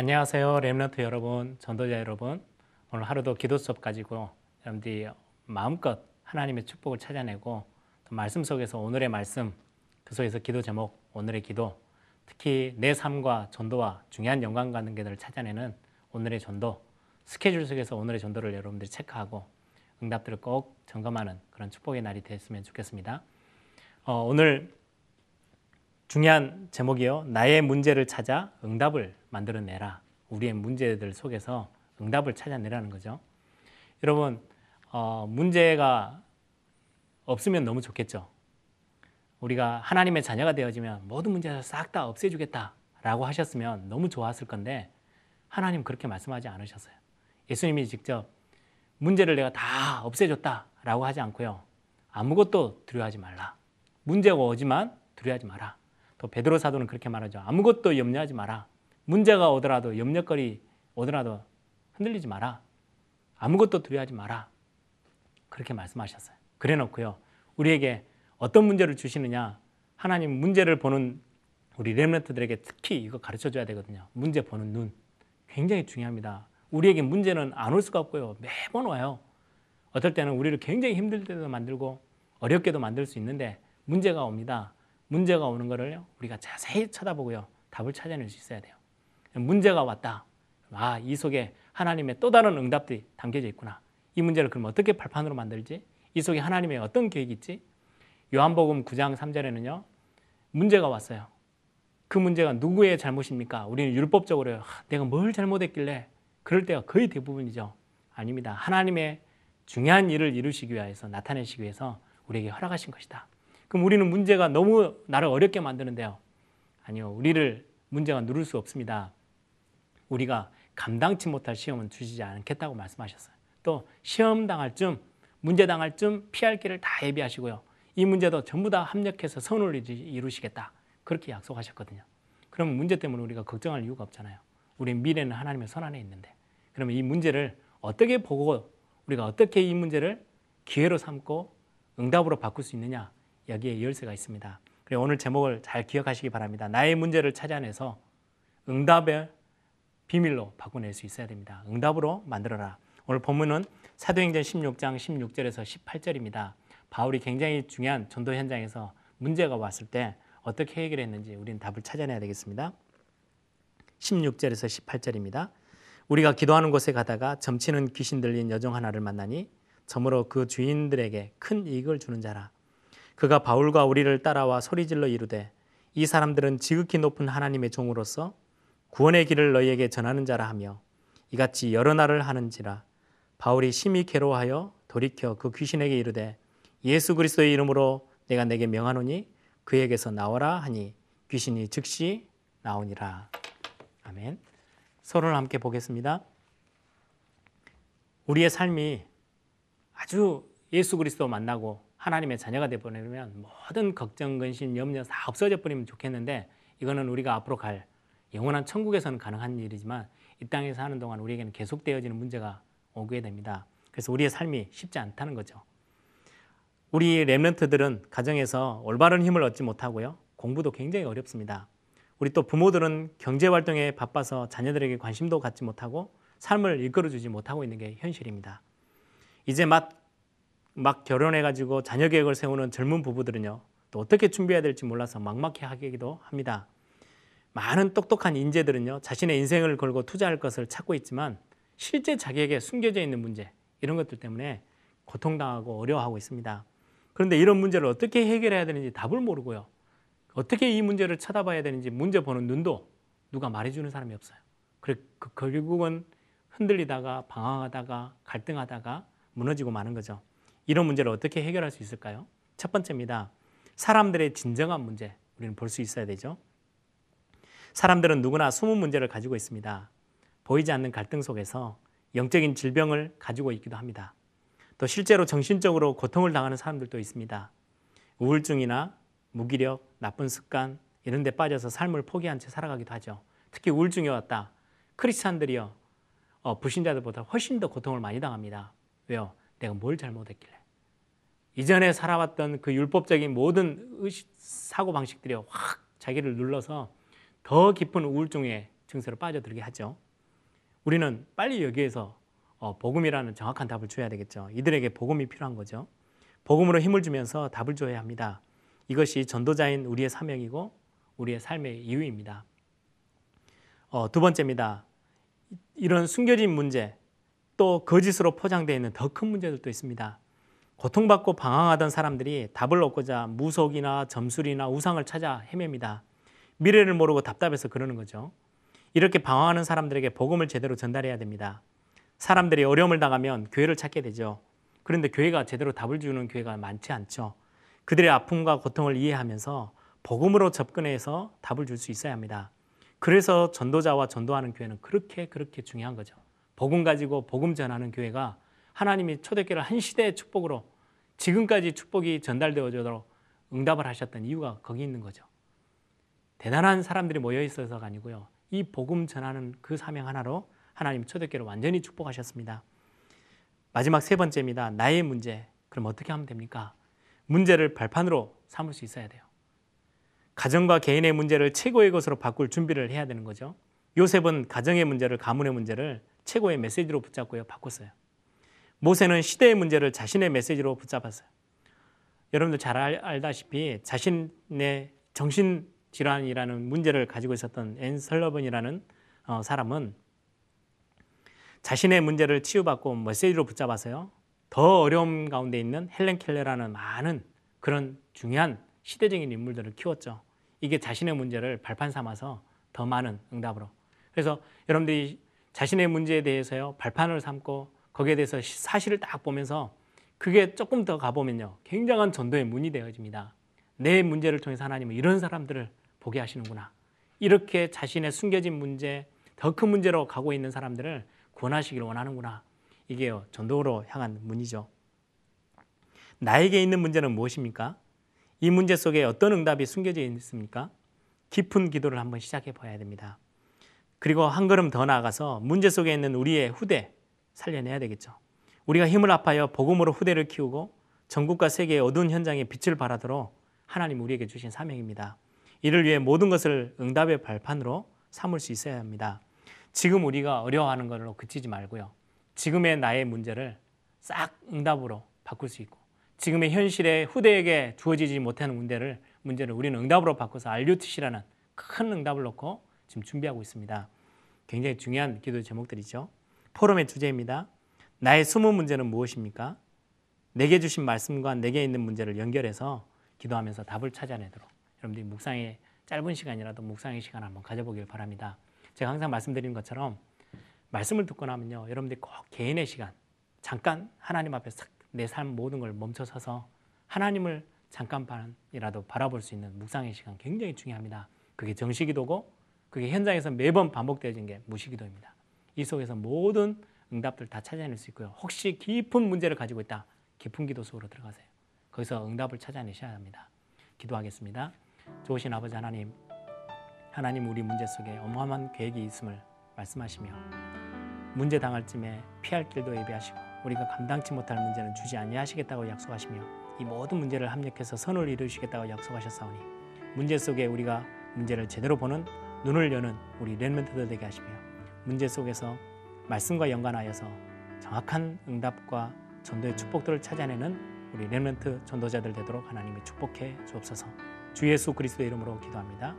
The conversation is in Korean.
안녕하세요. 렘넌트 여러분, 전도자 여러분. 오늘 하루도 기도 수업 가지고 여러분들이 마음껏 하나님의 축복을 찾아내고 또 말씀 속에서 오늘의 말씀, 그 속에서 기도 제목, 오늘의 기도, 특히 내 삶과 전도와 중요한 연관 관계들을 찾아내는 오늘의 전도, 스케줄 속에서 오늘의 전도를 여러분들이 체크하고 응답들을 꼭 점검하는 그런 축복의 날이 됐으면 좋겠습니다. 어, 오늘 중요한 제목이요. 나의 문제를 찾아 응답을 만들어내라. 우리의 문제들 속에서 응답을 찾아내라는 거죠. 여러분, 어, 문제가 없으면 너무 좋겠죠. 우리가 하나님의 자녀가 되어지면 모든 문제를 싹 다 없애주겠다라고 하셨으면 너무 좋았을 건데 하나님 그렇게 말씀하지 않으셨어요. 예수님이 직접 문제를 내가 다 없애줬다라고 하지 않고요. 아무것도 두려워하지 말라. 문제가 오지만 두려워하지 마라. 또 베드로 사도는 그렇게 말하죠. 아무것도 염려하지 마라. 문제가 오더라도 염려거리 오더라도 흔들리지 마라. 아무것도 두려워하지 마라. 그렇게 말씀하셨어요. 그래 놓고요. 우리에게 어떤 문제를 주시느냐? 하나님 문제를 보는 우리 렘넌트들에게 특히 이거 가르쳐 줘야 되거든요. 문제 보는 눈. 굉장히 중요합니다. 우리에게 문제는 안 올 수가 없고요. 매번 와요. 어떨 때는 우리를 굉장히 힘들 때도 만들고 어렵게도 만들 수 있는데 문제가 옵니다. 문제가 오는 거를 우리가 자세히 쳐다보고요. 답을 찾아낼 수 있어야 돼요. 문제가 왔다. 아, 이 속에 하나님의 또 다른 응답들이 담겨져 있구나. 이 문제를 그럼 어떻게 발판으로 만들지? 이 속에 하나님의 어떤 계획이 있지? 요한복음 9장 3절에는요. 문제가 왔어요. 그 문제가 누구의 잘못입니까? 우리는 율법적으로 아, 내가 뭘 잘못했길래 그럴 때가 거의 대부분이죠. 아닙니다. 하나님의 중요한 일을 이루시기 위해서 나타내시기 위해서 우리에게 허락하신 것이다. 그럼 우리는 문제가 너무 나를 어렵게 만드는데요. 아니요. 우리를 문제가 누를 수 없습니다. 우리가 감당치 못할 시험은 주시지 않겠다고 말씀하셨어요. 또 시험 당할 쯤, 문제 당할 쯤 피할 길을 다 예비하시고요. 이 문제도 전부 다 합력해서 선을 이루시겠다. 그렇게 약속하셨거든요. 그러면 문제 때문에 우리가 걱정할 이유가 없잖아요. 우리 미래는 하나님의 선 안에 있는데. 그러면 이 문제를 어떻게 보고 우리가 어떻게 이 문제를 기회로 삼고 응답으로 바꿀 수 있느냐? 여기에 열쇠가 있습니다. 그리고 오늘 제목을 잘 기억하시기 바랍니다. 나의 문제를 찾아내서 응답의 비밀로 바꿔낼 수 있어야 됩니다. 응답으로 만들어라. 오늘 본문은 사도행전 16장 16절에서 18절입니다. 바울이 굉장히 중요한 전도 현장에서 문제가 왔을 때 어떻게 해결했는지 우리는 답을 찾아내야 되겠습니다. 16절에서 18절입니다. 우리가 기도하는 곳에 가다가 점치는 귀신 들린 여종 하나를 만나니 점으로 그 주인들에게 큰 이익을 주는 자라. 그가 바울과 우리를 따라와 소리질러 이르되 이 사람들은 지극히 높은 하나님의 종으로서 구원의 길을 너희에게 전하는 자라 하며 이같이 여러 날을 하는지라 바울이 심히 괴로워하여 돌이켜 그 귀신에게 이르되 예수 그리스도의 이름으로 내가 내게 명하노니 그에게서 나오라 하니 귀신이 즉시 나오니라. 아멘. 서론을 함께 보겠습니다. 우리의 삶이 아주 예수 그리스도 만나고 하나님의 자녀가 되버리면 모든 걱정, 근심, 염려 다 없어져 버리면 좋겠는데 이거는 우리가 앞으로 갈 영원한 천국에서는 가능한 일이지만 이 땅에 사는 동안 우리에게는 계속되어지는 문제가 오게 됩니다. 그래서 우리의 삶이 쉽지 않다는 거죠. 우리 랩런트들은 가정에서 올바른 힘을 얻지 못하고요. 공부도 굉장히 어렵습니다. 우리 또 부모들은 경제 활동에 바빠서 자녀들에게 관심도 갖지 못하고 삶을 이끌어주지 못하고 있는 게 현실입니다. 이제 막 막 결혼해가지고 자녀 계획을 세우는 젊은 부부들은요, 또 어떻게 준비해야 될지 몰라서 막막해 하기도 합니다. 많은 똑똑한 인재들은요, 자신의 인생을 걸고 투자할 것을 찾고 있지만 실제 자기에게 숨겨져 있는 문제, 이런 것들 때문에 고통당하고 어려워하고 있습니다. 그런데 이런 문제를 어떻게 해결해야 되는지 답을 모르고요. 어떻게 이 문제를 쳐다봐야 되는지 문제 보는 눈도 누가 말해주는 사람이 없어요. 그 결국은 흔들리다가 방황하다가 갈등하다가 무너지고 마는 거죠. 이런 문제를 어떻게 해결할 수 있을까요? 첫 번째입니다. 사람들의 진정한 문제 우리는 볼 수 있어야 되죠. 사람들은 누구나 숨은 문제를 가지고 있습니다. 보이지 않는 갈등 속에서 영적인 질병을 가지고 있기도 합니다. 또 실제로 정신적으로 고통을 당하는 사람들도 있습니다. 우울증이나 무기력, 나쁜 습관 이런 데 빠져서 삶을 포기한 채 살아가기도 하죠. 특히 우울증이 왔다. 크리스찬들이요. 어, 불신자들보다 훨씬 더 고통을 많이 당합니다. 왜요? 내가 뭘 잘못했길래. 이전에 살아왔던 그 율법적인 모든 의식, 사고 방식들이 확 자기를 눌러서 더 깊은 우울증에 증세로 빠져들게 하죠. 우리는 빨리 여기에서 어, 복음이라는 정확한 답을 줘야 되겠죠. 이들에게 복음이 필요한 거죠. 복음으로 힘을 주면서 답을 줘야 합니다. 이것이 전도자인 우리의 사명이고 우리의 삶의 이유입니다. 어, 두 번째입니다. 이런 숨겨진 문제, 또 거짓으로 포장되어 있는 더 큰 문제들도 있습니다. 고통받고 방황하던 사람들이 답을 얻고자 무속이나 점술이나 우상을 찾아 헤맵니다. 미래를 모르고 답답해서 그러는 거죠. 이렇게 방황하는 사람들에게 복음을 제대로 전달해야 됩니다. 사람들이 어려움을 당하면 교회를 찾게 되죠. 그런데 교회가 제대로 답을 주는 교회가 많지 않죠. 그들의 아픔과 고통을 이해하면서 복음으로 접근해서 답을 줄 수 있어야 합니다. 그래서 전도자와 전도하는 교회는 그렇게 그렇게 중요한 거죠. 복음 가지고 복음 전하는 교회가 하나님이 초대교회를 한 시대의 축복으로 지금까지 축복이 전달되어져도록 응답을 하셨던 이유가 거기 있는 거죠. 대단한 사람들이 모여 있어서가 아니고요. 이 복음 전하는 그 사명 하나로 하나님 초대교회를 완전히 축복하셨습니다. 마지막 세 번째입니다. 나의 문제. 그럼 어떻게 하면 됩니까? 문제를 발판으로 삼을 수 있어야 돼요. 가정과 개인의 문제를 최고의 것으로 바꿀 준비를 해야 되는 거죠. 요셉은 가정의 문제를 가문의 문제를 최고의 메시지로 붙잡고요. 바꿨어요. 모세는 시대의 문제를 자신의 메시지로 붙잡았어요. 여러분들 잘 알다시피 자신의 정신 질환이라는 문제를 가지고 있었던 앤 설리번이라는 어, 사람은 자신의 문제를 치유받고 메시지로 붙잡았어요. 더 어려움 가운데 있는 헬렌 켈러라는 많은 그런 중요한 시대적인 인물들을 키웠죠. 이게 자신의 문제를 발판 삼아서 더 많은 응답으로. 그래서 여러분들이 자신의 문제에 대해서요 발판을 삼고 거기에 대해서 사실을 딱 보면서 그게 조금 더 가보면요 굉장한 전도의 문이 되어집니다. 내 문제를 통해서 하나님은 이런 사람들을 보게 하시는구나. 이렇게 자신의 숨겨진 문제, 더 큰 문제로 가고 있는 사람들을 구원하시기를 원하는구나. 이게요, 전도로 향한 문이죠. 나에게 있는 문제는 무엇입니까? 이 문제 속에 어떤 응답이 숨겨져 있습니까? 깊은 기도를 한번 시작해 봐야 됩니다. 그리고 한 걸음 더 나아가서 문제 속에 있는 우리의 후대 살려내야 되겠죠. 우리가 힘을 합하여 복음으로 후대를 키우고 전국과 세계의 어두운 현장에 빛을 발하도록 하나님 우리에게 주신 사명입니다. 이를 위해 모든 것을 응답의 발판으로 삼을 수 있어야 합니다. 지금 우리가 어려워하는 걸로 그치지 말고요. 지금의 나의 문제를 싹 응답으로 바꿀 수 있고 지금의 현실에 후대에게 주어지지 못하는 문제를 문제를 우리는 응답으로 바꿔서 알류티시라는 큰 응답을 놓고 지금 준비하고 있습니다. 굉장히 중요한 기도 제목들이죠. 포럼의 주제입니다. 나의 숨은 문제는 무엇입니까? 내게 주신 말씀과 내게 있는 문제를 연결해서 기도하면서 답을 찾아내도록 여러분들이 묵상의 짧은 시간이라도 묵상의 시간 한번 가져보길 바랍니다. 제가 항상 말씀드린 것처럼 말씀을 듣고 나면요. 여러분들이 꼭 개인의 시간, 잠깐 하나님 앞에 내 삶 모든 걸 멈춰서서 하나님을 잠깐만이라도 바라볼 수 있는 묵상의 시간 굉장히 중요합니다. 그게 정시기도고 그게 현장에서 매번 반복되어진 게 무시기도입니다. 이 속에서 모든 응답들 다 찾아낼 수 있고요. 혹시 깊은 문제를 가지고 있다. 깊은 기도 속으로 들어가세요. 거기서 응답을 찾아내셔야 합니다. 기도하겠습니다. 좋으신 아버지 하나님, 하나님 우리 문제 속에 어마어마한 계획이 있음을 말씀하시며 문제 당할 쯤에 피할 길도 예배하시고 우리가 감당치 못할 문제는 주지 아니하시겠다고 약속하시며 이 모든 문제를 합력해서 선을 이루시겠다고 약속하셨사오니 문제 속에 우리가 문제를 제대로 보는 눈을 여는 우리 렘멘트들 되게 하시며 문제 속에서 말씀과 연관하여서 정확한 응답과 전도의 축복들을 찾아내는 우리 렘멘트 전도자들 되도록 하나님이 축복해 주옵소서. 주 예수 그리스도의 이름으로 기도합니다.